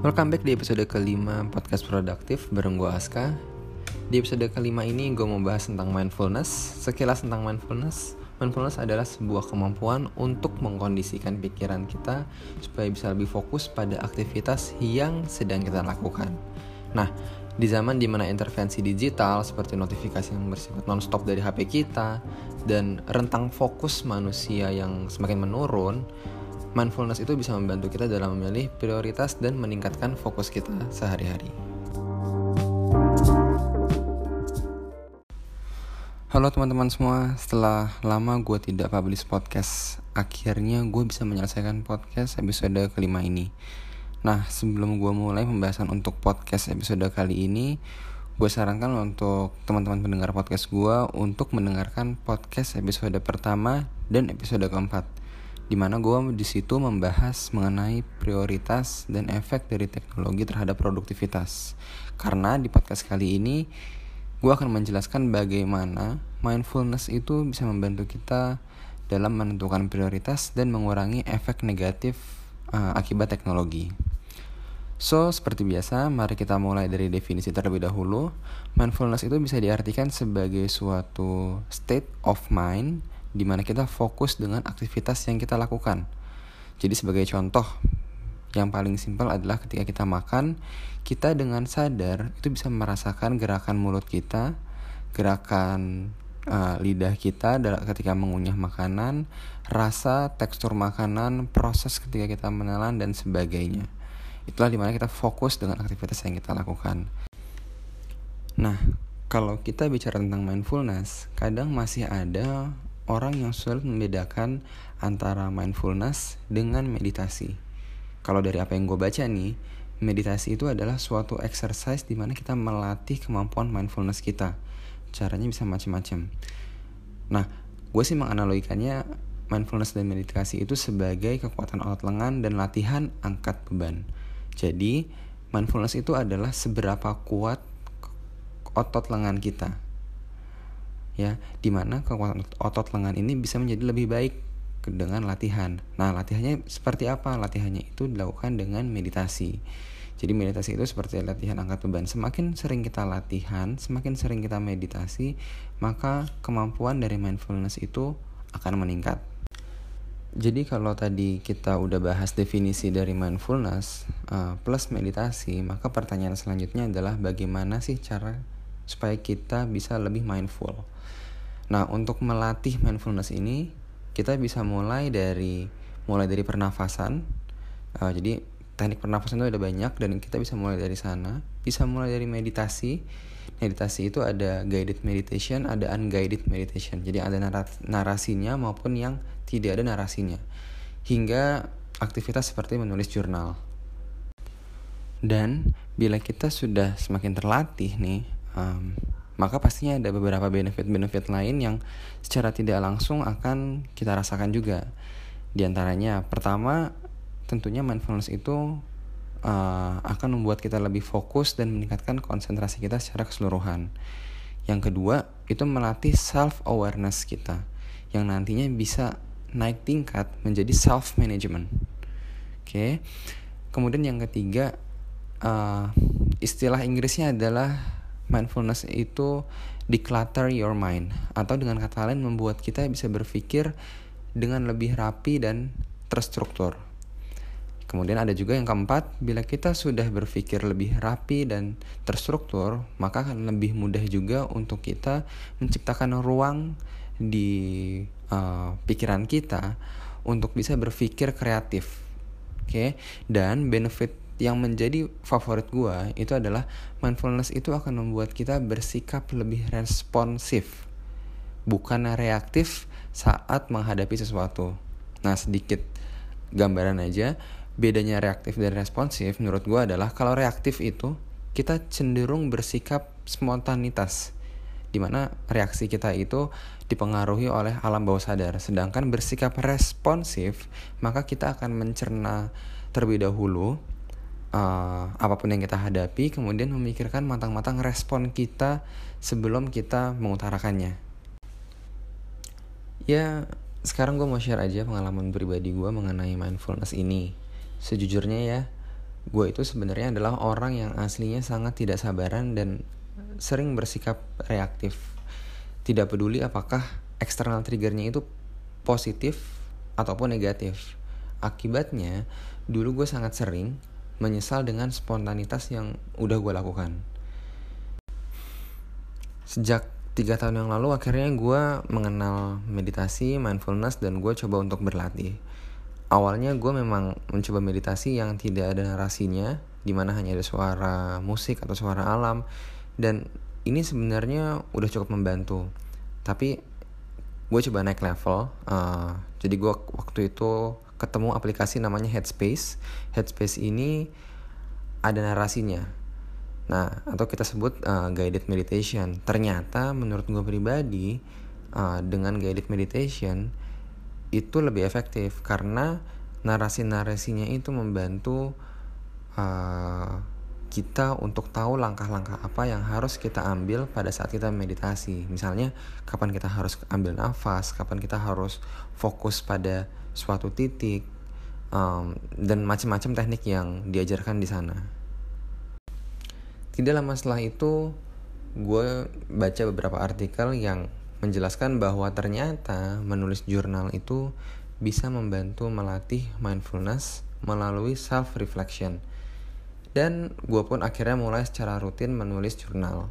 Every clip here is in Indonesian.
Welcome back di episode kelima podcast produktif bareng gue Aska. Di episode kelima ini gue mau bahas tentang mindfulness. Sekilas tentang mindfulness Mindfulness adalah sebuah kemampuan untuk mengkondisikan pikiran kita Supaya bisa lebih fokus pada aktivitas yang sedang kita lakukan. Nah, di zaman di mana intervensi digital seperti notifikasi yang bersifat non-stop dari HP kita Dan rentang fokus manusia yang semakin menurun mindfulness itu bisa membantu kita dalam memilih prioritas dan meningkatkan fokus kita sehari-hari. Halo teman-teman semua, setelah lama gue tidak publish podcast, akhirnya gue bisa menyelesaikan podcast episode kelima ini. Nah, sebelum gue mulai pembahasan untuk podcast episode kali ini, gue sarankan untuk teman-teman pendengar podcast gue untuk mendengarkan podcast episode pertama dan episode keempat di mana gue di situ membahas mengenai prioritas dan efek dari teknologi terhadap produktivitas. Karena di podcast kali ini gue akan menjelaskan bagaimana mindfulness itu bisa membantu kita dalam menentukan prioritas dan mengurangi efek negatif uh, akibat teknologi. So, seperti biasa, mari kita mulai dari definisi terlebih dahulu. Mindfulness itu bisa diartikan sebagai suatu state of mind di mana kita fokus dengan aktivitas yang kita lakukan. Jadi sebagai contoh, yang paling simpel adalah ketika kita makan, kita dengan sadar itu bisa merasakan gerakan mulut kita, gerakan uh, lidah kita ketika mengunyah makanan, rasa, tekstur makanan, proses ketika kita menelan dan sebagainya. Itulah di mana kita fokus dengan aktivitas yang kita lakukan. Nah, kalau kita bicara tentang mindfulness, kadang masih ada orang yang sulit membedakan antara mindfulness dengan meditasi. Kalau dari apa yang gue baca nih, meditasi itu adalah suatu exercise di mana kita melatih kemampuan mindfulness kita. Caranya bisa macam-macam. Nah, gue sih menganalogikannya mindfulness dan meditasi itu sebagai kekuatan otot lengan dan latihan angkat beban. Jadi, mindfulness itu adalah seberapa kuat otot lengan kita ya di mana kekuatan otot lengan ini bisa menjadi lebih baik dengan latihan. Nah, latihannya seperti apa? Latihannya itu dilakukan dengan meditasi. Jadi meditasi itu seperti latihan angkat beban. Semakin sering kita latihan, semakin sering kita meditasi, maka kemampuan dari mindfulness itu akan meningkat. Jadi kalau tadi kita udah bahas definisi dari mindfulness uh, plus meditasi, maka pertanyaan selanjutnya adalah bagaimana sih cara supaya kita bisa lebih mindful. Nah, untuk melatih mindfulness ini kita bisa mulai dari mulai dari pernafasan. Uh, jadi teknik pernafasan itu ada banyak dan kita bisa mulai dari sana. Bisa mulai dari meditasi. Meditasi itu ada guided meditation, ada unguided meditation. Jadi ada narasinya maupun yang tidak ada narasinya. Hingga aktivitas seperti menulis jurnal. Dan bila kita sudah semakin terlatih nih, um, maka pastinya ada beberapa benefit-benefit lain yang secara tidak langsung akan kita rasakan juga. Di antaranya, pertama, tentunya mindfulness itu uh, akan membuat kita lebih fokus dan meningkatkan konsentrasi kita secara keseluruhan. Yang kedua, itu melatih self-awareness kita, yang nantinya bisa naik tingkat menjadi self-management. Oke, okay. kemudian yang ketiga, uh, istilah Inggrisnya adalah mindfulness itu declutter your mind atau dengan kata lain membuat kita bisa berpikir dengan lebih rapi dan terstruktur. Kemudian ada juga yang keempat, bila kita sudah berpikir lebih rapi dan terstruktur, maka akan lebih mudah juga untuk kita menciptakan ruang di uh, pikiran kita untuk bisa berpikir kreatif. Oke, okay? dan benefit yang menjadi favorit gue itu adalah mindfulness itu akan membuat kita bersikap lebih responsif bukan reaktif saat menghadapi sesuatu. Nah sedikit gambaran aja. Bedanya reaktif dan responsif menurut gue adalah kalau reaktif itu kita cenderung bersikap spontanitas di mana reaksi kita itu dipengaruhi oleh alam bawah sadar. Sedangkan bersikap responsif maka kita akan mencerna terlebih dahulu uh, apa pun yang kita hadapi, kemudian memikirkan matang-matang respon kita sebelum kita mengutarakannya. Ya, sekarang gue mau share aja pengalaman pribadi gue mengenai mindfulness ini. Sejujurnya ya, gue itu sebenarnya adalah orang yang aslinya sangat tidak sabaran dan sering bersikap reaktif. Tidak peduli apakah eksternal triggernya itu positif ataupun negatif. Akibatnya, dulu gue sangat sering menyesal dengan spontanitas yang udah gue lakukan. Sejak tiga tahun yang lalu akhirnya gue mengenal meditasi, mindfulness, dan gue coba untuk berlatih. Awalnya gue memang mencoba meditasi yang tidak ada narasinya, di mana hanya ada suara musik atau suara alam, dan ini sebenarnya udah cukup membantu. Tapi gue coba naik level, uh, jadi gue waktu itu ketemu aplikasi namanya Headspace. Headspace ini ada narasinya. Nah, atau kita sebut uh, guided meditation. Ternyata menurut gue pribadi uh, dengan guided meditation itu lebih efektif karena narasi-narasinya itu membantu uh, kita untuk tahu langkah-langkah apa yang harus kita ambil pada saat kita meditasi. Misalnya, kapan kita harus ambil nafas, kapan kita harus fokus pada suatu titik, um, dan macam-macam teknik yang diajarkan di sana. Tidak lama setelah itu, gue baca beberapa artikel yang menjelaskan bahwa ternyata menulis jurnal itu bisa membantu melatih mindfulness melalui self reflection dan gue pun akhirnya mulai secara rutin menulis jurnal.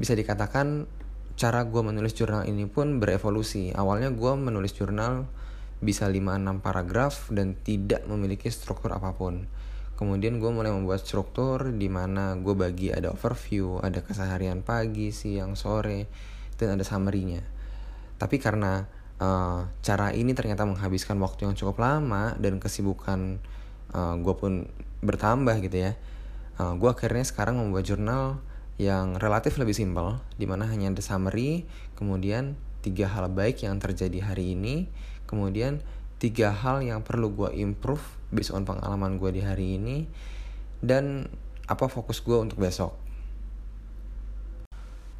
Bisa dikatakan cara gue menulis jurnal ini pun berevolusi. Awalnya gue menulis jurnal bisa 5-6 paragraf dan tidak memiliki struktur apa pun. Kemudian gue mulai membuat struktur di mana gue bagi ada overview, ada keseharian pagi, siang, sore, dan ada summary-nya. Tapi karena uh, cara ini ternyata menghabiskan waktu yang cukup lama dan kesibukan uh, gue pun bertambah gitu ya. Uh, eh, gue akhirnya sekarang membuat jurnal yang relatif lebih simpel di mana hanya ada summary kemudian tiga hal baik yang terjadi hari ini kemudian tiga hal yang perlu gue improve based on pengalaman gue di hari ini dan apa fokus gue untuk besok.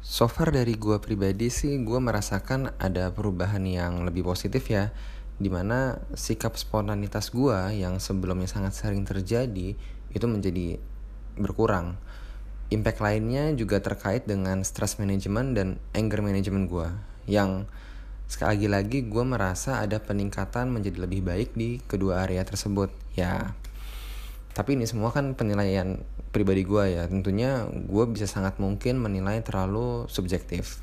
So far dari gue pribadi sih gue merasakan ada perubahan yang lebih positif ya di mana sikap spontanitas gue yang sebelumnya sangat sering terjadi itu menjadi berkurang. Impact lainnya juga terkait dengan stress management dan anger management gue yang sekali lagi gue merasa ada peningkatan menjadi lebih baik di kedua area tersebut ya. Tapi ini semua kan penilaian pribadi gue ya. Tentunya gue bisa sangat mungkin menilai terlalu subjektif.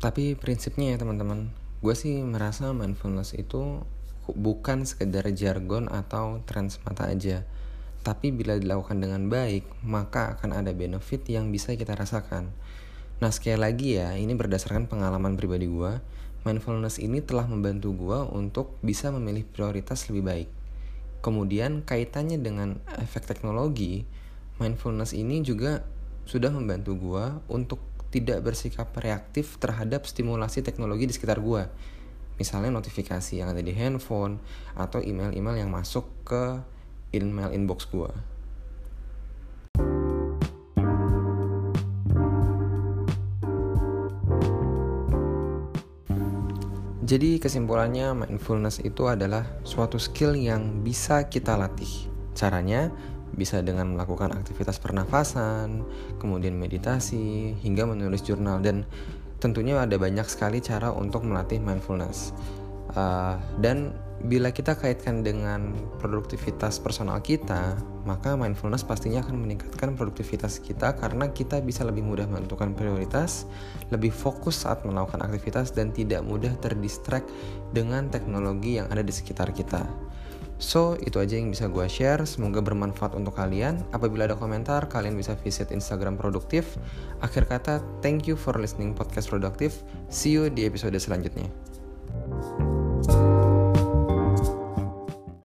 Tapi prinsipnya ya teman-teman, gue sih merasa mindfulness itu bukan sekedar jargon atau tren semata aja. Tapi bila dilakukan dengan baik maka akan ada benefit yang bisa kita rasakan. Nah sekali lagi ya ini berdasarkan pengalaman pribadi gue mindfulness ini telah membantu gue untuk bisa memilih prioritas lebih baik. Kemudian kaitannya dengan efek teknologi mindfulness ini juga sudah membantu gue untuk tidak bersikap reaktif terhadap stimulasi teknologi di sekitar gue. Misalnya notifikasi yang ada di handphone atau email-email yang masuk ke email inbox gue. Jadi kesimpulannya mindfulness itu adalah suatu skill yang bisa kita latih. Caranya bisa dengan melakukan aktivitas pernafasan, kemudian meditasi, hingga menulis jurnal dan tentunya ada banyak sekali cara untuk melatih mindfulness. Uh, dan bila kita kaitkan dengan produktivitas personal kita, maka mindfulness pastinya akan meningkatkan produktivitas kita karena kita bisa lebih mudah menentukan prioritas, lebih fokus saat melakukan aktivitas dan tidak mudah terdistract dengan teknologi yang ada di sekitar kita. So, itu aja yang bisa gue share. Semoga bermanfaat untuk kalian. Apabila ada komentar, kalian bisa visit Instagram Produktif. Akhir kata, thank you for listening podcast Produktif. See you di episode selanjutnya.